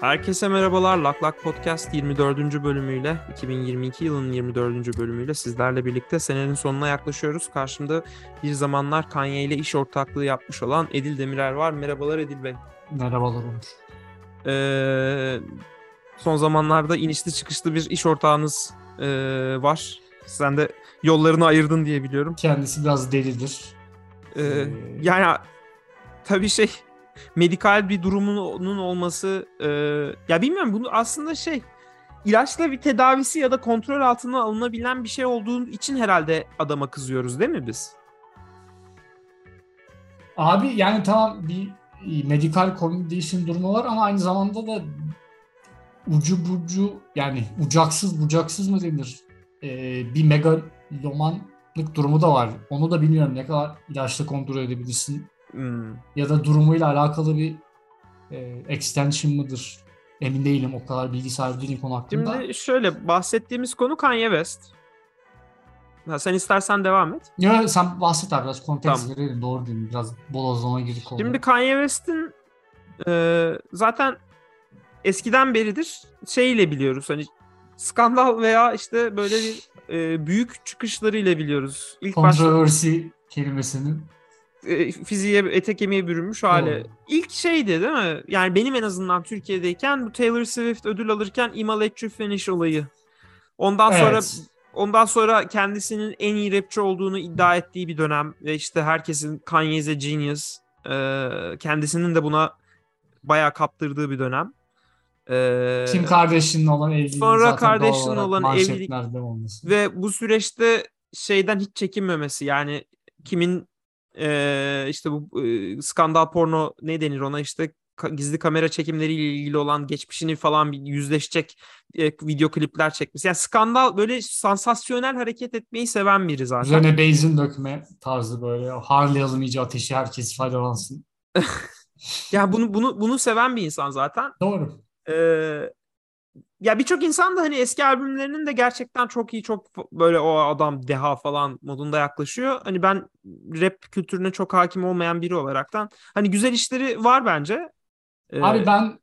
Herkese merhabalar. Lak Lak Podcast 24. bölümüyle 2022 yılının 24. bölümüyle sizlerle birlikte senenin sonuna yaklaşıyoruz. Karşımda bir zamanlar Kanye ile iş ortaklığı yapmış olan Edil Demirer var. Merhabalar Edil Bey. Merhabalar Umut. Ee, son zamanlarda inişli çıkışlı bir iş ortağınız e, var. Sen de yollarını ayırdın diye biliyorum. Kendisi biraz delidir. Ee, yani tabii şey medikal bir durumunun olması e, ya bilmiyorum bunu aslında şey ilaçla bir tedavisi ya da kontrol altına alınabilen bir şey olduğu için herhalde adama kızıyoruz değil mi biz? Abi yani tamam bir medical condition durumu var ama aynı zamanda da ucu bucu yani ucaksız bucaksız mı denir? Ee, bir megalomanlık durumu da var. Onu da bilmiyorum ne kadar ilaçla kontrol edebilirsin. Hmm. Ya da durumuyla alakalı bir e, extension mıdır? Emin değilim. O kadar bilgi sahibi değilim konu hakkında. Şimdi şöyle bahsettiğimiz konu Kanye West. Ha, sen istersen devam et. Ya sen bahset abi biraz konteks Tamam. verelim. Doğru değil mi? Biraz bolozlama girdik oldu. Şimdi Kanye West'in e, zaten eskiden beridir şeyle biliyoruz hani skandal veya işte böyle bir e, büyük çıkışlarıyla biliyoruz. İlk başta Kontroversi kelimesinin e, fiziğe, ete kemiğe bürünmüş hali. Doğru. İlk şeydi değil mi? Yani benim en azından Türkiye'deyken bu Taylor Swift ödül alırken Ima Let You Finish olayı. Ondan sonra Evet. ondan sonra kendisinin en iyi rapçi olduğunu iddia ettiği bir dönem ve işte herkesin Kanye's a genius e, kendisinin de buna bayağı kaptırdığı bir dönem. E, Kim kardeşinin olan evliliği Sonra kardeşinin olan olması. ve bu süreçte şeyden hiç çekinmemesi yani kimin eee, işte bu eee, skandal porno ne denir ona işte gizli kamera çekimleriyle ilgili olan geçmişini falan bir yüzleşecek e, video klipler çekmesi. Yani skandal böyle sansasyonel hareket etmeyi seven biri zaten. Üzerine benzin dökme tarzı böyle harlayalım iyice ateşi herkes faydalansın. Yani bunu bunu bunu seven bir insan zaten. Doğru. Ee, ya birçok insan da hani eski albümlerinin de gerçekten çok iyi çok böyle o adam deha falan modunda yaklaşıyor. Hani ben rap kültürüne çok hakim olmayan biri olaraktan hani güzel işleri var bence. Ee, Abi ben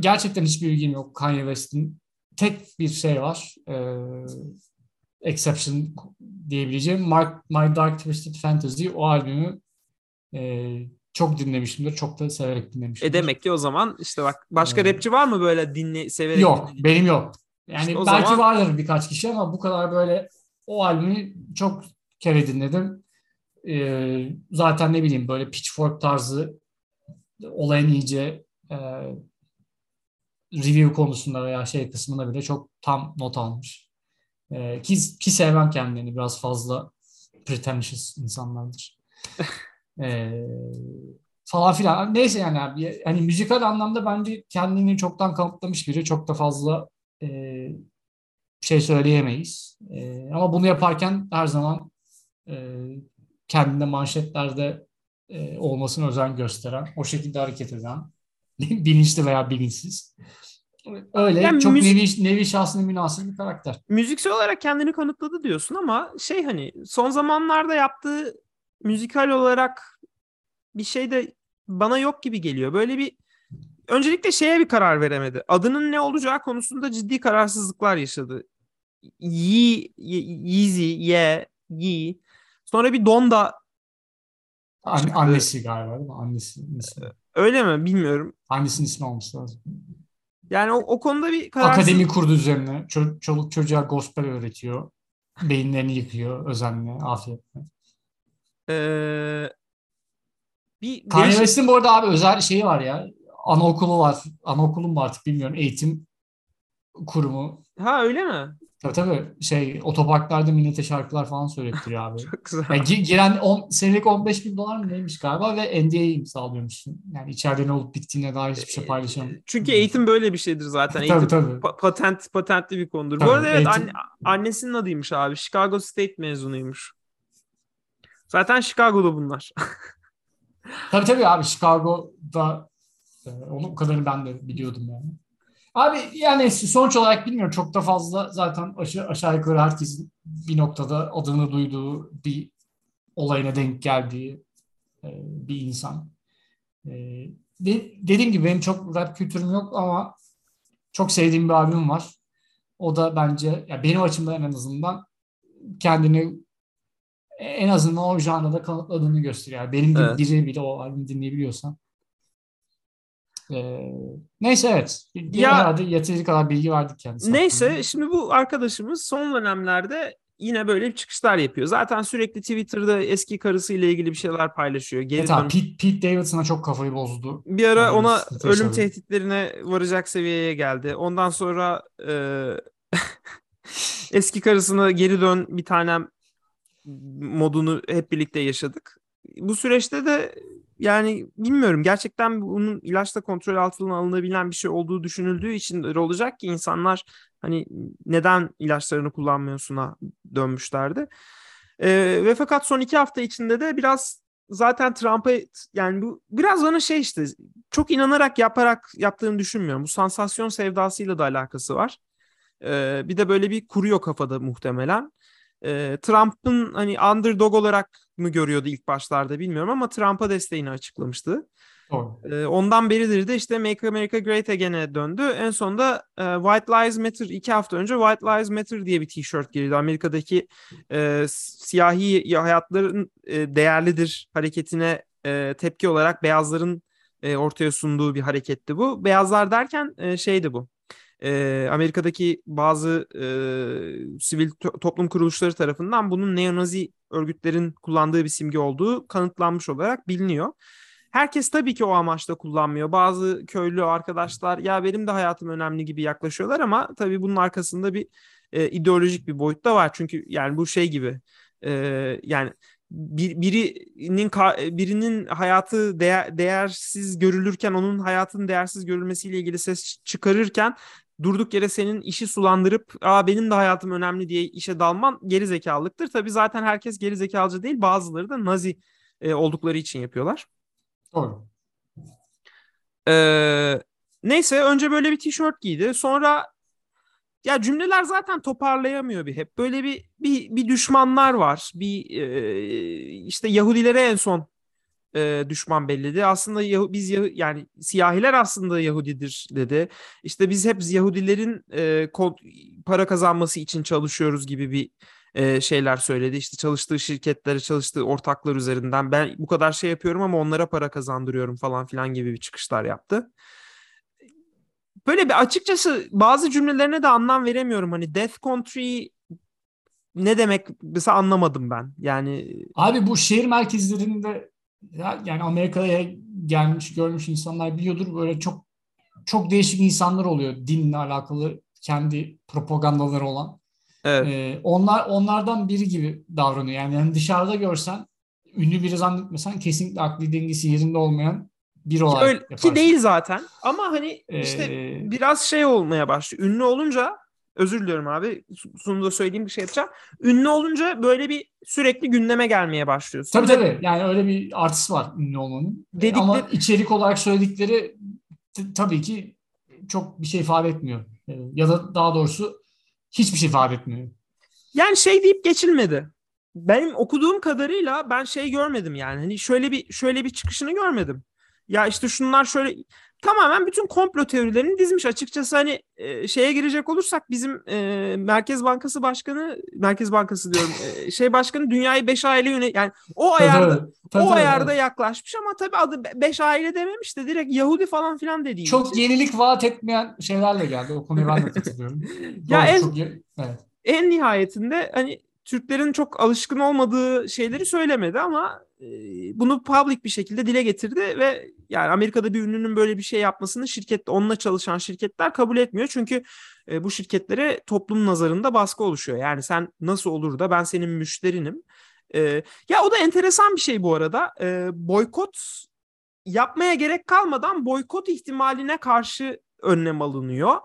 gerçekten hiçbir bilgim yok Kanye West'in. Tek bir şey var. E, exception diyebileceğim. Mark, My Dark Twisted Fantasy o albümü e, çok dinlemişimdir. Çok da severek dinlemişimdir. e demek ki o zaman işte bak başka Evet. rapçi var mı böyle dinle severek Yok, dinlediğin? benim yok. Yani İşte belki zaman- vardır birkaç kişi ama bu kadar böyle o albümü çok kere dinledim. Ee, zaten ne bileyim böyle Pitchfork tarzı olayın iyice e, review konusunda veya şey kısmında bile çok tam not almış. Ee, ki, ki sevmem kendilerini biraz fazla pretentious insanlardır. Ee, falan filan. Neyse yani abi. Hani müzikal anlamda bence kendini çoktan kanıtlamış biri. Çok da fazla e, şey söyleyemeyiz. E, ama bunu yaparken her zaman e, kendine manşetlerde e, olmasına özen gösteren, o şekilde hareket eden, bilinçli veya bilinçsiz. Öyle Yani çok müzik- nevi, nevi şahsına münasır bir karakter. müziksel olarak kendini kanıtladı diyorsun ama şey hani son zamanlarda yaptığı müzikal olarak bir şey de bana yok gibi geliyor. Böyle bir öncelikle şeye bir karar veremedi. Adının ne olacağı konusunda ciddi kararsızlıklar yaşadı. Yi, Ye- Yeezy, Ye, Yi. Sonra bir Donda An- Çıktı. annesi galiba değil mi? Annesinin ismi. öyle mi bilmiyorum. Annesinin ismi olması lazım. Yani o, o konuda bir kararsız... Akademi kurdu üzerine. Ço- çoluk çocuğa gospel öğretiyor. Beyinlerini yıkıyor özenle, afiyetle. Ee, bir Kanye değişik- West'in bu arada abi özel şeyi var ya. Anaokulu var. Anaokulu mu artık bilmiyorum. Eğitim kurumu. Ha öyle mi? Tabii tabii şey otoparklarda millete şarkılar falan söylettiriyor abi. Çok güzel. Yani gi- giren on, senelik 15 bin dolar mı neymiş galiba ve NDA imzalıyormuşsun. Yani içeride ne olup bittiğine dair hiçbir şey paylaşamam. Çünkü eğitim böyle bir şeydir zaten. Tabii Eğitim tabii. pa- patent patentli bir konudur. Tabii, Bu arada evet eğitim- anne- annesinin adıymış abi. Chicago State mezunuymuş. Zaten Chicago'da bunlar. Tabii tabii abi Chicago'da e, onun o kadarını ben de biliyordum yani. Abi yani sonuç olarak bilmiyorum çok da fazla zaten aşağı, aşağı yukarı herkesin bir noktada adını duyduğu bir olayına denk geldiği e, bir insan. E, de, dediğim gibi benim çok rap kültürüm yok ama çok sevdiğim bir albüm var. O da bence ya benim açımdan en azından kendini en azından o janrada kanıtladığını gösteriyor. Yani benim gibi evet. biri bile o albümü dinleyebiliyorsan. Ee, neyse evet. Ya, herhalde yeteri kadar bilgi verdik kendisine. Neyse hakkında. şimdi bu arkadaşımız son dönemlerde yine böyle bir çıkışlar yapıyor. Zaten sürekli Twitter'da eski karısıyla ilgili bir şeyler paylaşıyor. Geri evet, dön- Pete, Pete Davidson'a çok kafayı bozdu. Bir ara yani ona ölüm tehditlerine varacak seviyeye geldi. Ondan sonra e, eski karısına geri dön bir tanem modunu hep birlikte yaşadık. Bu süreçte de yani bilmiyorum gerçekten bunun ilaçla kontrol altına alınabilen bir şey olduğu düşünüldüğü için olacak ki insanlar hani neden ilaçlarını kullanmıyorsun'a dönmüşlerdi. Ee, ve fakat son iki hafta içinde de biraz zaten Trump'a yani bu biraz bana şey işte çok inanarak yaparak yaptığını düşünmüyorum. Bu sansasyon sevdasıyla da alakası var. Ee, bir de böyle bir kuruyor kafada muhtemelen. Ee, Trump'ın hani underdog olarak mı görüyordu ilk başlarda bilmiyorum ama Trump'a desteğini açıklamıştı. Doğru. Ee, ondan beridir de işte Make America Great Again'e döndü. En sonunda e, White Lives Matter iki hafta önce White Lives Matter diye bir tişört girdi. Amerika'daki e, siyahi hayatların e, değerlidir hareketine e, tepki olarak beyazların e, ortaya sunduğu bir hareketti bu. Beyazlar derken e, şeydi bu e, Amerika'daki bazı e, sivil to- toplum kuruluşları tarafından bunun neonazi örgütlerin kullandığı bir simge olduğu kanıtlanmış olarak biliniyor. Herkes tabii ki o amaçla kullanmıyor. Bazı köylü arkadaşlar ya benim de hayatım önemli gibi yaklaşıyorlar ama tabii bunun arkasında bir e, ideolojik bir boyut da var. Çünkü yani bu şey gibi e, yani bir, birinin birinin hayatı değer, değersiz görülürken onun hayatının değersiz görülmesiyle ilgili ses çıkarırken durduk yere senin işi sulandırıp Aa, benim de hayatım önemli diye işe dalman geri zekalılıktır. Tabii zaten herkes geri zekalıcı değil bazıları da nazi e, oldukları için yapıyorlar. Doğru. Ee, neyse önce böyle bir tişört giydi. Sonra ya cümleler zaten toparlayamıyor bir hep. Böyle bir bir, bir düşmanlar var. Bir e, işte Yahudilere en son e, düşman belledi. Aslında Yahu, biz Yahu, yani siyahiler aslında Yahudidir dedi. İşte biz hep Yahudilerin e, kod, para kazanması için çalışıyoruz gibi bir e, şeyler söyledi. İşte çalıştığı şirketlere, çalıştığı ortaklar üzerinden ben bu kadar şey yapıyorum ama onlara para kazandırıyorum falan filan gibi bir çıkışlar yaptı. Böyle bir açıkçası bazı cümlelerine de anlam veremiyorum. Hani Death Country ne demek mesela anlamadım ben. Yani Abi bu şehir merkezlerinde yani Amerika'ya gelmiş görmüş insanlar biliyordur böyle çok çok değişik insanlar oluyor dinle alakalı kendi propagandaları olan. Evet. Ee, onlar onlardan biri gibi davranıyor. Yani, yani dışarıda görsen ünlü biri zannetmesen kesinlikle akli dengesi yerinde olmayan bir olarak Öyle, yaparsın. Ki değil zaten ama hani işte ee... biraz şey olmaya başlıyor. Ünlü olunca özür diliyorum abi sunumda söylediğim bir şey yapacağım. Ünlü olunca böyle bir sürekli gündeme gelmeye başlıyorsun. Tabii tabii yani öyle bir artısı var ünlü olmanın. Dedikleri... Ama içerik olarak söyledikleri t- tabii ki çok bir şey ifade etmiyor. Ee, ya da daha doğrusu hiçbir şey ifade etmiyor. Yani şey deyip geçilmedi. Benim okuduğum kadarıyla ben şey görmedim yani. Hani şöyle bir şöyle bir çıkışını görmedim. Ya işte şunlar şöyle tamamen bütün komplo teorilerini dizmiş. Açıkçası hani e, şeye girecek olursak bizim e, Merkez Bankası Başkanı, Merkez Bankası diyorum, e, şey başkanı dünyayı beş aile yönet yani o ayarda tabii, tabii, o ayarda yaklaşmış ama tabii adı beş aile dememiş de direkt Yahudi falan filan dediği Çok için. yenilik vaat etmeyen şeylerle geldi. O konuyu ben de katılıyorum. ya Doğru, en, çok, evet. en nihayetinde hani Türklerin çok alışkın olmadığı şeyleri söylemedi ama e, bunu public bir şekilde dile getirdi ve yani Amerika'da bir ünlünün böyle bir şey yapmasını şirket onunla çalışan şirketler kabul etmiyor. Çünkü e, bu şirketlere toplum nazarında baskı oluşuyor. Yani sen nasıl olur da ben senin müşterinim. E, ya o da enteresan bir şey bu arada. boykot yapmaya gerek kalmadan boykot ihtimaline karşı önlem alınıyor.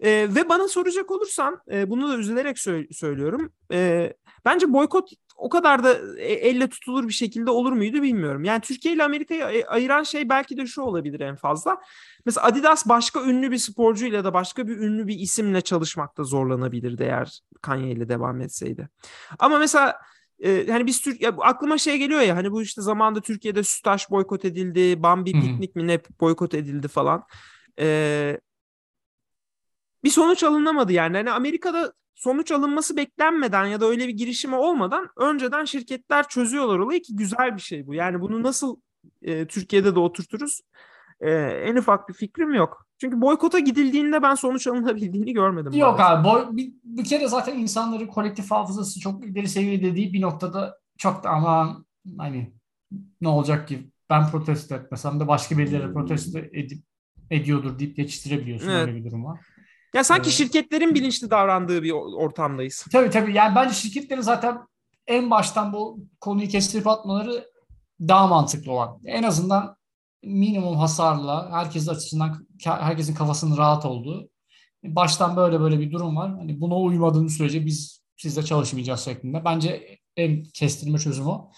E, ve bana soracak olursan e, bunu da üzülerek sö- söylüyorum. E, bence boykot o kadar da e, elle tutulur bir şekilde olur muydu bilmiyorum. Yani Türkiye ile Amerika'yı ayıran şey belki de şu olabilir en fazla. Mesela Adidas başka ünlü bir sporcuyla da başka bir ünlü bir isimle çalışmakta zorlanabilirdi eğer Kanye ile devam etseydi. Ama mesela e, hani biz Türk ya, aklıma şey geliyor ya hani bu işte zamanda Türkiye'de Sütaş boykot edildi, Bambi Hı hı. Piknik mi ne boykot edildi falan. E, bir sonuç alınamadı yani. Hani Amerika'da sonuç alınması beklenmeden ya da öyle bir girişimi olmadan önceden şirketler çözüyorlar olayı ki güzel bir şey bu. Yani bunu nasıl e, Türkiye'de de oturturuz e, en ufak bir fikrim yok. Çünkü boykota gidildiğinde ben sonuç alınabildiğini görmedim. Yok abi boy, bir, bir kere zaten insanların kolektif hafızası çok ileri seviyede değil bir noktada çok da ama hani ne olacak ki ben protesto etmesem de başka birileri protesto edip ediyordur deyip geçiştirebiliyorsun Evet. öyle bir durum var. Ya sanki şirketlerin bilinçli davrandığı bir ortamdayız. Tabii tabii yani bence şirketlerin zaten en baştan bu konuyu kestirip atmaları daha mantıklı olan. En azından minimum hasarla herkes açısından herkesin kafasının rahat olduğu baştan böyle böyle bir durum var. Hani buna uymadığın sürece biz sizle çalışmayacağız şeklinde. Bence en kestirme çözüm o.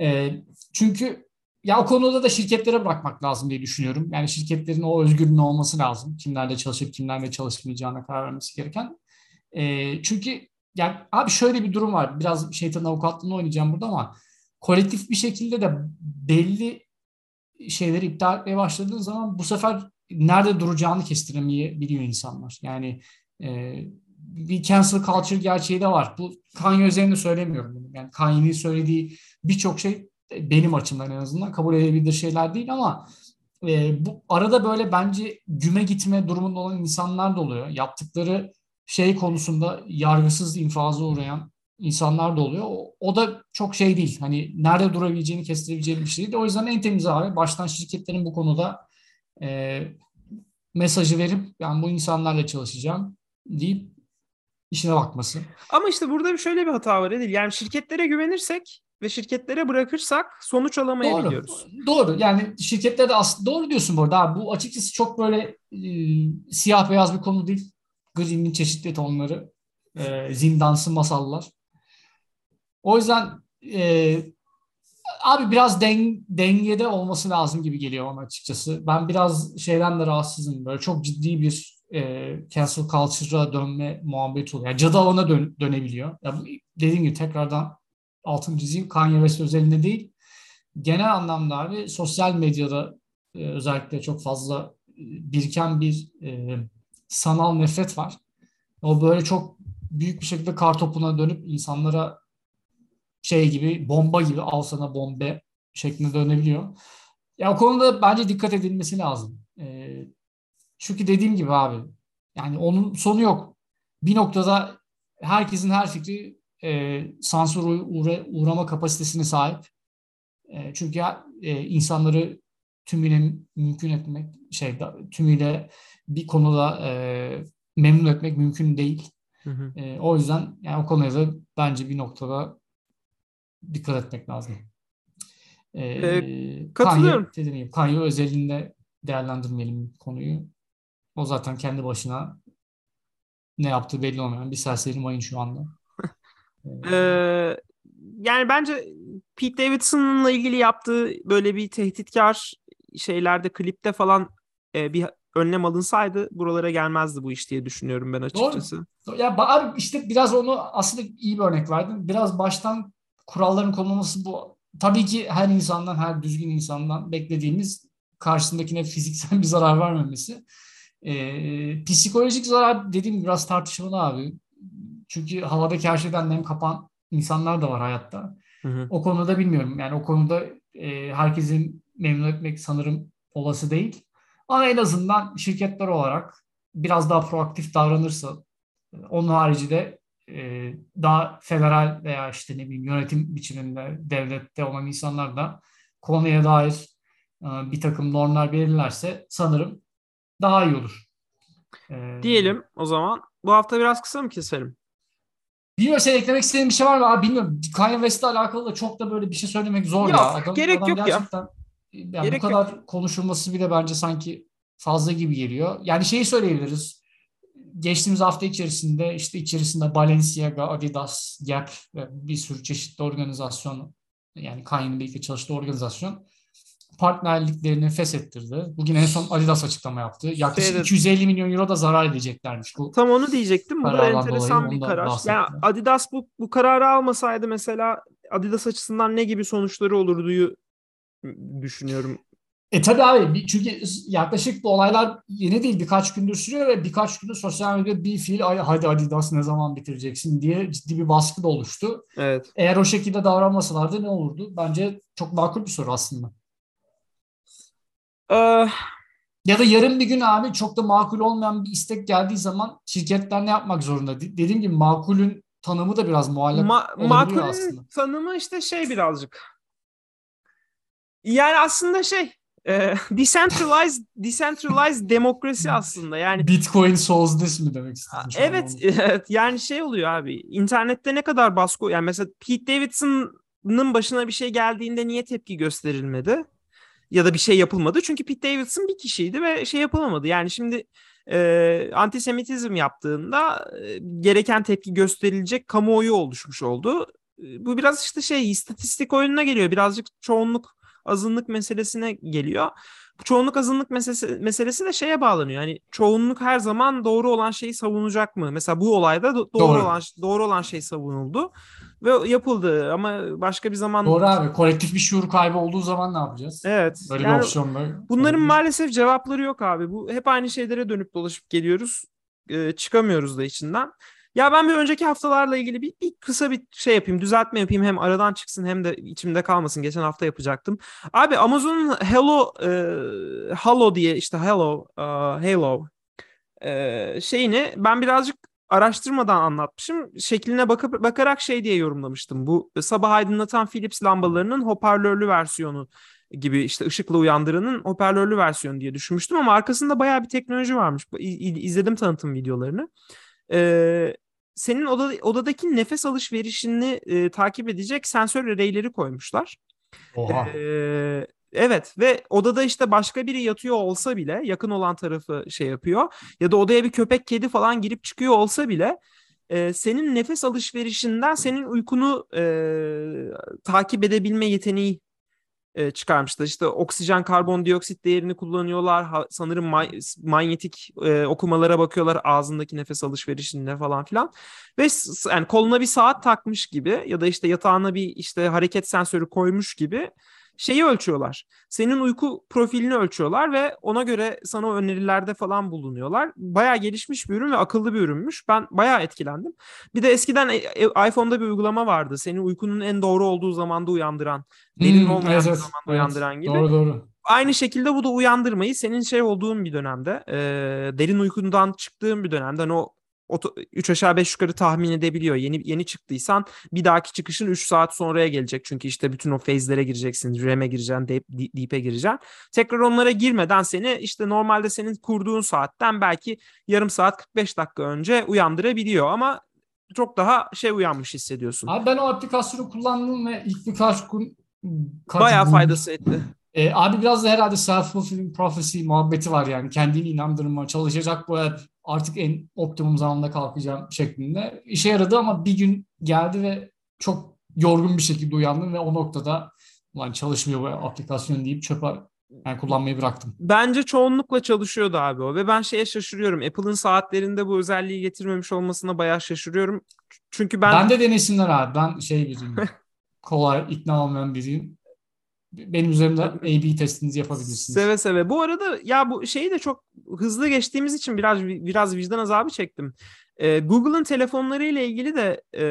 Ee, çünkü ya o konuda da şirketlere bırakmak lazım diye düşünüyorum. Yani şirketlerin o özgürlüğü olması lazım. Kimlerle çalışıp kimlerle çalışmayacağına karar vermesi gereken. Ee, çünkü yani abi şöyle bir durum var. Biraz şeytanın avukatlığını oynayacağım burada ama kolektif bir şekilde de belli şeyleri iptal etmeye başladığın zaman bu sefer nerede duracağını kestiremeyebiliyor insanlar. Yani e, bir cancel culture gerçeği de var. Bu Kanye üzerinde söylemiyorum bunu. Yani Kanye'nin söylediği birçok şey benim açımdan en azından kabul edilebilir şeyler değil ama e, bu arada böyle bence güme gitme durumunda olan insanlar da oluyor. Yaptıkları şey konusunda yargısız infaza uğrayan insanlar da oluyor. O, o da çok şey değil. Hani nerede durabileceğini kestirebileceği bir şey değil. O yüzden en temiz abi baştan şirketlerin bu konuda e, mesajı verip ben bu insanlarla çalışacağım deyip işine bakması. Ama işte burada şöyle bir hata var Edil. Yani şirketlere güvenirsek ve şirketlere bırakırsak sonuç alamayabiliyoruz. Doğru. Doğru. Yani şirketler de aslında doğru diyorsun bu arada. Bu açıkçası çok böyle e, siyah beyaz bir konu değil. Green'in çeşitli tonları. E, zindansı masallar. O yüzden e, abi biraz den, dengede olması lazım gibi geliyor bana açıkçası. Ben biraz şeyden de rahatsızım. Böyle çok ciddi bir e, cancel culture'a dönme muhabbeti oluyor. Yani cadı avına dön, dönebiliyor. Ya, dediğim gibi tekrardan altın çizeyim. Kanye West özelinde değil. Genel anlamda abi sosyal medyada e, özellikle çok fazla e, biriken bir e, sanal nefret var. O böyle çok büyük bir şekilde kar topuna dönüp insanlara şey gibi bomba gibi al sana bombe şeklinde dönebiliyor. Ya o konuda bence dikkat edilmesi lazım. E, çünkü dediğim gibi abi yani onun sonu yok. Bir noktada herkesin her fikri e, sansür uğra, uğrama kapasitesine sahip. E, çünkü ya, e, insanları tümüyle mümkün etmek, şey tümüyle bir konuda e, memnun etmek mümkün değil. Hı hı. E, o yüzden yani o konuya da bence bir noktada dikkat etmek lazım. E, Ee, katılıyorum. Kanye, dediğim Kanye özelinde değerlendirmeyelim konuyu. O zaten kendi başına ne yaptığı belli olmayan bir serseri mayın şu anda. Ee, yani bence Pete Davidson'la ilgili yaptığı böyle bir tehditkar şeylerde klipte falan e, bir önlem alınsaydı buralara gelmezdi bu iş diye düşünüyorum ben açıkçası. Doğru. Ya abi işte biraz onu aslında iyi bir örnek verdin. Biraz baştan kuralların konulması bu. Tabii ki her insandan, her düzgün insandan beklediğimiz karşısındakine fiziksel bir zarar vermemesi. Ee, psikolojik zarar dediğim biraz tartışmalı abi. Çünkü havadaki her şeyden nem kapan insanlar da var hayatta. Hı hı. O konuda bilmiyorum. Yani o konuda e, herkesin memnun etmek sanırım olası değil. Ama en azından şirketler olarak biraz daha proaktif davranırsa onun harici de e, daha federal veya işte ne bileyim yönetim biçiminde devlette olan insanlar da konuya dair e, bir takım normlar belirlerse sanırım daha iyi olur. E, Diyelim o zaman. Bu hafta biraz kısa mı keselim? Bilmiyorum sen eklemek istediğin bir şey var mı? Abi bilmiyorum. Kanye West'le alakalı da çok da böyle bir şey söylemek zor Yok, ya. Adam, gerek adam yok ya. gerçekten, Yani Gerek bu kadar konuşulması bile bence sanki fazla gibi geliyor. Yani şeyi söyleyebiliriz. Geçtiğimiz hafta içerisinde işte içerisinde Balenciaga, Adidas, Gap ve bir sürü çeşitli organizasyon yani Kanye'nin birlikte çalıştığı organizasyon partnerliklerini feshettirdi. Bugün en son Adidas açıklama yaptı. Yaklaşık Evet. 250 milyon euro da zarar edeceklermiş bu. Tam onu diyecektim. Bu da enteresan bir karar. Yani Adidas bu, bu kararı almasaydı mesela Adidas açısından ne gibi sonuçları olurduyu düşünüyorum. E tabii abi çünkü yaklaşık bu olaylar yeni değil birkaç gündür sürüyor ve birkaç gündür sosyal medyada bir fiil "Ay, hadi Adidas ne zaman bitireceksin diye ciddi bir baskı da oluştu. Evet. Eğer o şekilde davranmasalardı ne olurdu? Bence çok makul bir soru aslında. Ee, Ya da yarın bir gün abi çok da makul olmayan bir istek geldiği zaman şirketler ne yapmak zorunda? De- Dediğim gibi makulün tanımı da biraz muallak Ma- makulün aslında. tanımı işte şey birazcık. Yani aslında şey e, decentralized decentralized demokrasi aslında. Yani Bitcoin solves this mi demek an evet, evet yani şey oluyor abi. İnternette ne kadar baskı yani mesela Pete Davidson'ın başına bir şey geldiğinde niye tepki gösterilmedi? Ya da bir şey yapılmadı. Çünkü Pete Davidson bir kişiydi ve şey yapılamadı. Yani şimdi e, antisemitizm yaptığında e, gereken tepki gösterilecek kamuoyu oluşmuş oldu. E, bu biraz işte şey istatistik oyununa geliyor. Birazcık çoğunluk azınlık meselesine geliyor. Çoğunluk azınlık meselesi, meselesi de şeye bağlanıyor. Yani çoğunluk her zaman doğru olan şeyi savunacak mı? Mesela bu olayda do- doğru, Doğru. olan doğru olan şey savunuldu ve yapıldı ama başka bir zaman Doğru abi. Kolektif bir şuur kaybı olduğu zaman ne yapacağız? Evet. Böyle yani bir opsiyonla. bunların olabilir. maalesef cevapları yok abi. Bu hep aynı şeylere dönüp dolaşıp geliyoruz. Ee, çıkamıyoruz da içinden. Ya ben bir önceki haftalarla ilgili bir, bir kısa bir şey yapayım, düzeltme yapayım hem aradan çıksın hem de içimde kalmasın. Geçen hafta yapacaktım. Abi Amazon'un Hello e, Halo diye işte Hello e, Halo e, şeyini ben birazcık araştırmadan anlatmışım. Şekline bakıp bakarak şey diye yorumlamıştım. Bu sabah aydınlatan Philips lambalarının hoparlörlü versiyonu gibi işte ışıkla uyandıranın hoparlörlü versiyonu diye düşünmüştüm ama arkasında bayağı bir teknoloji varmış. İzledim tanıtım videolarını. Senin oda, odadaki nefes alışverişini e, takip edecek sensör array'leri koymuşlar. Oha. Ee, evet ve odada işte başka biri yatıyor olsa bile yakın olan tarafı şey yapıyor ya da odaya bir köpek kedi falan girip çıkıyor olsa bile e, senin nefes alışverişinden senin uykunu e, takip edebilme yeteneği e, çıkarmışlar. İşte oksijen karbondioksit değerini kullanıyorlar. Ha- sanırım ma- manyetik e, okumalara bakıyorlar ağzındaki nefes alışverişinde falan filan. Ve yani koluna bir saat takmış gibi ya da işte yatağına bir işte hareket sensörü koymuş gibi şeyi ölçüyorlar. Senin uyku profilini ölçüyorlar ve ona göre sana önerilerde falan bulunuyorlar. Bayağı gelişmiş bir ürün ve akıllı bir ürünmüş. Ben bayağı etkilendim. Bir de eskiden e- e- iPhone'da bir uygulama vardı. Senin uykunun en doğru olduğu zamanda uyandıran. Derin Hmm, olmayan evet, zamanda evet. uyandıran gibi. Doğru doğru. Aynı şekilde bu da uyandırmayı senin şey olduğun bir dönemde, e, derin uykundan çıktığın bir dönemde hani o 3 aşağı 5 yukarı tahmin edebiliyor. Yeni yeni çıktıysan bir dahaki çıkışın 3 saat sonraya gelecek. Çünkü işte bütün o phase'lere gireceksin. REM'e gireceksin, deep, deep'e gireceksin. Tekrar onlara girmeden seni işte normalde senin kurduğun saatten belki yarım saat 45 dakika önce uyandırabiliyor ama çok daha şey uyanmış hissediyorsun. Abi ben o aplikasyonu kullandım ve ilk birkaç gün Bayağı faydası etti. E, abi biraz da herhalde self-fulfilling prophecy muhabbeti var yani. Kendini inandırma, çalışacak bu artık en optimum zamanda kalkacağım şeklinde. İşe yaradı ama bir gün geldi ve çok yorgun bir şekilde uyandım ve o noktada ulan çalışmıyor bu aplikasyon deyip çöpe yani kullanmayı bıraktım. Bence çoğunlukla çalışıyordu abi o ve ben şeye şaşırıyorum. Apple'ın saatlerinde bu özelliği getirmemiş olmasına bayağı şaşırıyorum. Çünkü ben, Ben, de denesinler abi. Ben şey biriyim. kolay ikna olmayan biriyim. Benim üzerimde A-B testinizi yapabilirsiniz. seve seve. Bu arada ya bu şeyi de çok hızlı geçtiğimiz için biraz biraz vicdan azabı çektim. Ee, Google'ın telefonlarıyla ilgili de e,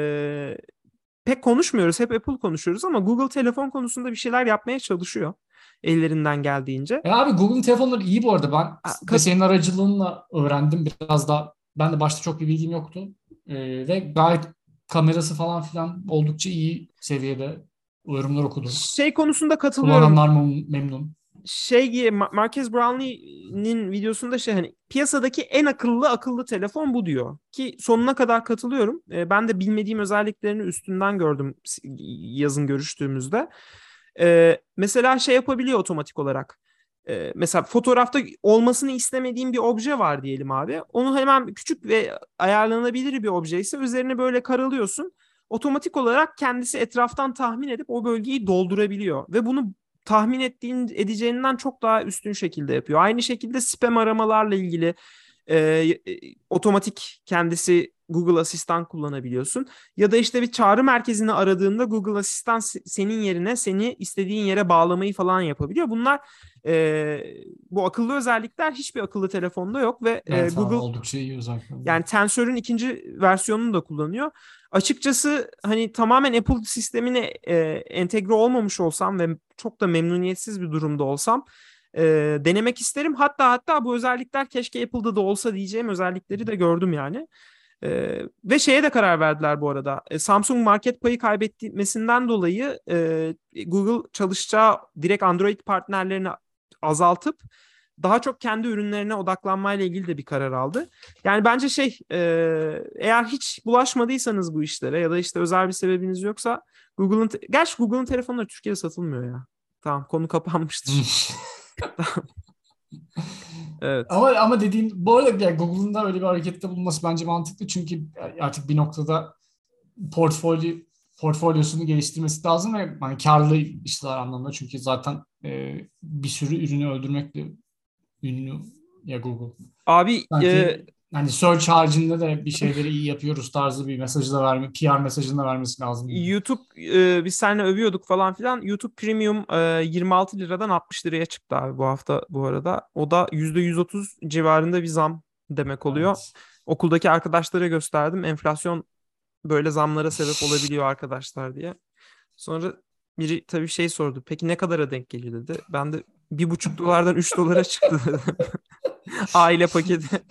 pek konuşmuyoruz. Hep Apple konuşuyoruz ama Google telefon konusunda bir şeyler yapmaya çalışıyor ellerinden geldiğince. E abi Google'ın telefonları iyi bu arada. Ben ve senin aracılığınla öğrendim biraz da. Ben de başta çok bir bilgim yoktu. Ee, ve gayet kamerası falan filan oldukça iyi seviyede yorumlar okudum. Şey konusunda katılıyorum. Kullananlar mem- memnun. şey Marquez Brownlee'nin videosunda şey hani piyasadaki en akıllı akıllı telefon bu diyor. Ki sonuna kadar katılıyorum. Ee, ben de bilmediğim özelliklerini üstünden gördüm yazın görüştüğümüzde. Ee, mesela şey yapabiliyor otomatik olarak. Ee, mesela fotoğrafta olmasını istemediğim bir obje var diyelim abi. Onu hemen küçük ve ayarlanabilir bir obje ise üzerine böyle karalıyorsun. Otomatik olarak kendisi etraftan tahmin edip o bölgeyi doldurabiliyor ve bunu tahmin ettiğin edeceğinden çok daha üstün şekilde yapıyor. Aynı şekilde spam aramalarla ilgili e, e, otomatik kendisi Google Asistan kullanabiliyorsun. Ya da işte bir çağrı merkezini aradığında Google Asistan senin yerine seni istediğin yere bağlamayı falan yapabiliyor. Bunlar e, bu akıllı özellikler hiçbir akıllı telefonda yok ve evet, e, Google oldukça iyi özellikler. Yani Tensor'ın ikinci versiyonunu da kullanıyor. Açıkçası hani tamamen Apple sistemine e, entegre olmamış olsam ve çok da memnuniyetsiz bir durumda olsam e, denemek isterim. Hatta hatta bu özellikler keşke Apple'da da olsa diyeceğim özellikleri de gördüm yani. E, ve şeye de karar verdiler bu arada. E, Samsung market payı kaybetmesinden dolayı e, Google çalışacağı direkt Android partnerlerini azaltıp daha çok kendi ürünlerine odaklanmayla ilgili de bir karar aldı. Yani bence şey eğer hiç bulaşmadıysanız bu işlere ya da işte özel bir sebebiniz yoksa Google'ın gerçi Google'ın telefonları Türkiye'de satılmıyor ya. Tamam konu kapanmıştır. evet. Ama ama dediğin bu arada yani Google'ın da öyle bir harekette bulunması bence mantıklı çünkü artık bir noktada portfolyo portfolyosunu geliştirmesi lazım ve hani karlı işler anlamında çünkü zaten e, bir sürü ürünü öldürmekle ünlü ya Google. Abi Sanki, e, hani search haricinde de bir şeyleri iyi yapıyoruz tarzı bir mesajı da verme, PR mesajını da vermesi lazım. YouTube e, biz seninle övüyorduk falan filan. YouTube Premium e, 26 liradan 60 liraya çıktı abi bu hafta bu arada. O da %130 civarında bir zam demek oluyor. Evet. Okuldaki arkadaşlara gösterdim. Enflasyon böyle zamlara sebep olabiliyor arkadaşlar diye. Sonra biri tabii şey sordu. Peki ne kadara denk geliyor dedi. Ben de bir buçuk dolardan üç dolara çıktı Aile paketi.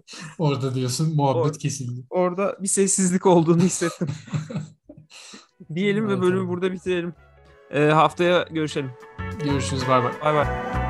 Orada diyorsun muhabbet Or- kesildi. Orada bir sessizlik olduğunu hissettim. Diyelim evet, ve bölümü burada bitirelim. Ee, haftaya görüşelim. Görüşürüz. Bay bay. Bay bay.